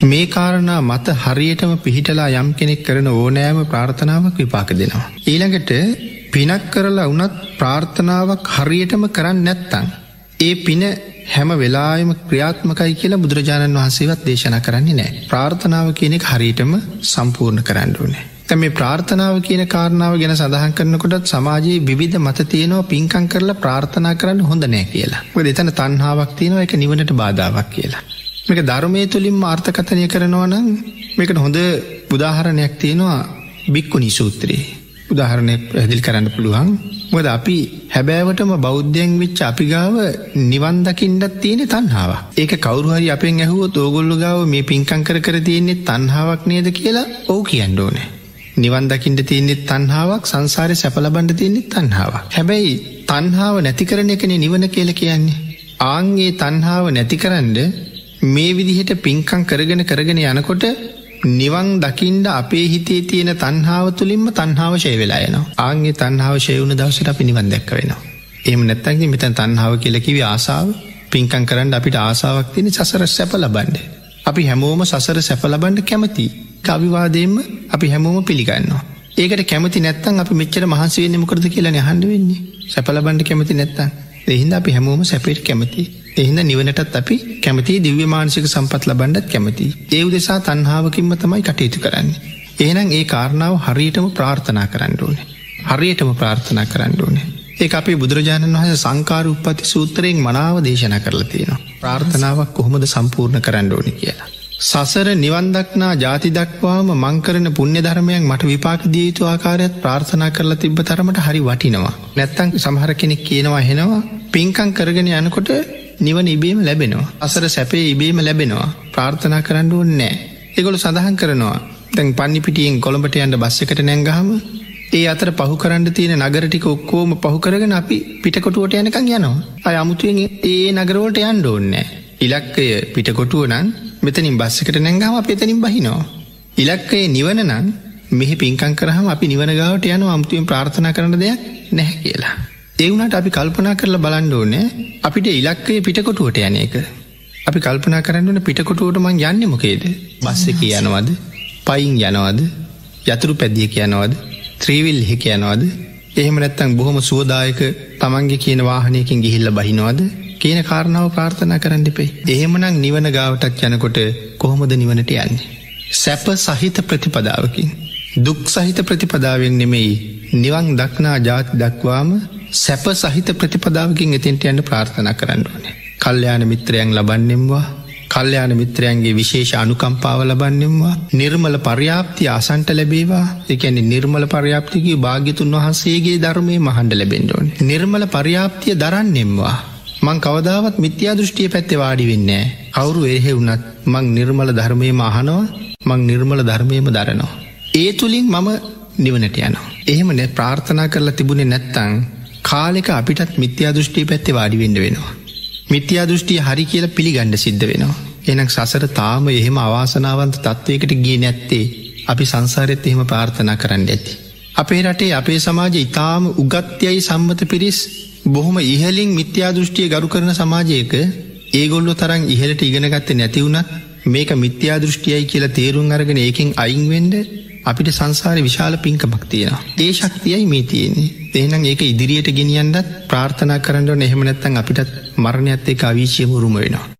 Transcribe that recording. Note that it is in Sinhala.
මේ කාරණා මත හරියටම පිහිටලා යම් කෙනෙක් කරන ඕනෑම ප්‍රාර්ථනාවක් විපාක දෙනවා. ඊළඟට පිනක් කරලා වනත් ප්‍රාර්ථනාවක් හරියටම කරන්න නැත්තං. ඒ පින හැම වෙලාම ක්‍රියාත්මකයි කියලා බුදුරජාණන් වහන්සේවත් දේශන කරන්නේ නෑ. ප්‍රාර්ථනාව කියනෙක් හරියටම සම්පූර්ණ කරන්න ඕනේ. තැ මේ ප්‍රාර්ථනාව කියන කාරණාව ගැන සඳහන් කරනකොටත් සමාජයේ විධ මත තියෙනවා පින්කං කරලා ප්‍රාර්ථනා කරන්න හොඳ නෑ කියලා. එතන තන්හාාවක් තියෙනවා එක නිවනට බාධාවක් කියලා. මේක ධර්මය තුළින් ආර්ථකතනය කරනවා නම් මේකට හොඳ බුදාහරණයක් තියෙනවා බික්කු නිසූත්‍රයේ. උදාහරණයක් පැදිල් කරන්න පුළුවන් මොද අපි හැබෑවටම බෞද්ධයන් වෙච්ච අපි ගාව නිවන්දකින්ටත් තියෙන තන්හාාව ඒක කවරුහරි අපෙන් ඇහුව තෝගොල්ලු ගාව මේ පින්කං කර කර තියෙන්නේ තන්හාාවක් නේද කියලා ඕ කියන්න ඕනේ නිවන්දකින්ට තියනෙත් තන්හාාවක් සංසාරය සැපලබන්ඩ තියනෙත් තන්හාාව. හැබැයි තන්හාාව නැතිකරන එකන නිවන කියල කියන්නේ. ආන්ගේ තන්හාාව නැතිකරන්ඩ මේ විදිහට පින්කං කරගෙන කරගෙන යනකොට නිවන් දකිින්ඩ අපේ හිතේ තියෙන තන්හාාව තුළින්ම තන්හාාව ශය වෙලා යනවා ආන්ගේ තන්හාාව ශයවුණ දවසට අපි නිවන් දැක්ක වෙනවා. එම නැත්තන්ගේ මෙතැන් තන්හාාව කියලකිවි ආසාාව පින්කං කරන්න අපිට ආසාාවක් තියෙන සසර සැප ලබන්ඩ. අපි හැමෝම සසර සැප ලබන්ඩ කැමති කවිවාදයෙන්ම අපි හැමෝම පිළිගන්නවා. ඒකට කැමති නැත්තන් අපි මෙච්චර මහන්සේ මොකරද කියලා නැහන්ඩ වෙන්නේ සැපලබන්ඩ කැමති නැත්තන් එහින්ද අපි හැමෝම සැපේට කැමති එහින්ද නිවනටත් අපි කැමති දිව්‍ය මානසික සම්පත් ලබන්ඩත් කැමති ඒ උදෙසා තන්හාාවකින්ම තමයි කටයුතු කරන්නේ. ඒනම් ඒ කාරණාව හරියටම ප්‍රාර්ථනා කරන්න ඕනේ. හරියටම ප්‍රාර්ථනා කරන්න ඕනේ. ඒ අපේ බුදුරජාණන් වහස සංකාර උපපති සූත්‍රයෙන් මනාව දේශන කරලා තියෙනවා. ප්‍රාර්ථනාවක් කොහොමද සම්පූර්ණ කරන්න ඕනි කියලා. සසර නිවන්දක්නා ජාති දක්වාම මංකරන පුුණ්‍ය ධර්මයක් මට විපාක දියයුතු ආකාරයත් ප්‍රාර්ථනා කරලා තිබ තරමට හරි වටිනවා. නැත්තං සමහර කෙනෙක් කියනවා හෙනවා පින්කං කරගෙන යනකොට නිවන ඉබේම ලැබෙනවා. අසර සැපේ ඉබේම ලැබෙනවා ප්‍රාර්ථනා කරන්න ඕන්නෑ. එගොල සඳහන් කරනවා දැන් පන්නි පිටියෙන් කොළඹට යන්න බස්සකට නැංගහම ඒ අතර පහු කරන්න තියෙන නගරටික ඔක්කෝම පහු කරගෙන අපි පිටකොටුවට යනකං යනවා. අය අමුතුවෙන් ඒ නගරවලට යන්න ඕන්නෑ. ඉලක්කය පිටකොටුව නම් මෙතනින් බස්සකට නැංගාම පෙතනින් බහිනවා. ඉලක්කයේ නිවන නම් මෙහි පින්කං කරහම අපි නිවනගාවට යන අමුතුවෙන් ප්‍රාර්ථනා කරන දෙයක් නැහැ කියලා. ඒවුණට අපි කල්පනා කරලා බලන්න ඕනෑ අපිට ඉලක්කය පිටකොටුවට යන එක. අපි කල්පනා කරන්නන පිටකොටුවට මං යන්න මොකේද බස්ස එක යනවද පයින් යනවද යතුරු පැදිය කියනවද ත්‍රීවිල් හෙක යනවද එහෙම නැත්තං බොහොම සුවදායක තමන්ගේ කියන වාහනයකින් ගිහිල්ල බහිනවද කියන කාරණාව ප්‍රාර්ථනා කරන්න දෙපේ. එහෙමනං නිවන ගාවටක් යනකොට කොහොමද නිවනට යන්නේ. සැප සහිත ප්‍රතිපදාවකින්. දුක් සහිත ප්‍රතිපදාවෙන් නෙමෙයි නිවන් දක්නා ජාති දක්වාම සැප සහිත ප්‍රතිපදාවකින් එතින්ට යන්න ප්‍රාර්ථනා කරන්න ඕනේ. කල්්‍යයාන මිත්‍රයන් ලබන්නෙම්වා කල්්‍යයාන මිත්‍රයන්ගේ විශේෂ අනුකම්පාව ලබන්නෙම්වා නිර්මල පර්යාප්ති ආසන්ට ලැබේවා එකැනි නිර්මල පර්යාප්තිකී භාග්‍යතුන් වහන්සේගේ ධර්මය මහන්ඩ ලැබෙන්ඩෝන්. නිර්මල පර්යාප්තිය දරන්නෙම්වා. මං කවදාවත් මිත්‍යා දෘෂ්ටිය පැත්තේ වාඩි වෙන්නේ කවුරු ඒහෙ වුනත් මං නිර්මල ධර්මයම අහනවා මං නිර්මල ධර්මයම දරනවා. ඒ තුළින් මම නිවනට යනවා. එහෙම නැ ප්‍රාර්ථනා කරලා තිබුණේ නැත්තං කාලෙක අපිටත් මිත්‍යා දෘෂ්ටිය පැත්තේ වාඩිවෙඩ වෙනවා. මිත්‍යා දෘෂ්ටිය හරි කියල පිළිගණ්ඩ සිද්ධ වෙනවා. එනක් සසර තාම එහෙම අවාසනාවන්ත තත්ත්වයකට ගිය නැත්තේ අපි සංසාරෙත් එහෙම ප්‍රාර්ථනා කරන්න ඇති. අපේ රටේ අපේ සමාජ ඉතාම උගත්යයි සම්මත පිරිස් බොහොම ඉහලින් මිත්‍යා දෘෂ්ටිය ගරු කරන සමාජයක ඒගොල්ලො තරන් ඉහලට ඉගෙනගත්ත නැතිවුණත් මේක මිත්‍යා දෘෂ්ටියයි කියලා තේරුම් අරගෙන ඒකින් අයින්වෙන්ඩ අපිට සංසාර විශාල පින්කමක් තියෙනවා. ඒ ශක්තියයි මේ තියෙන්නේ. එහනම් ඒක ඉදිරියට ගෙනියන්ඩත් ප්‍රාර්ථනා කරන්න නෙහෙමනැත්තන් අපිටත් මරණයත් එක අවිශ්‍යම රුම වෙනවා.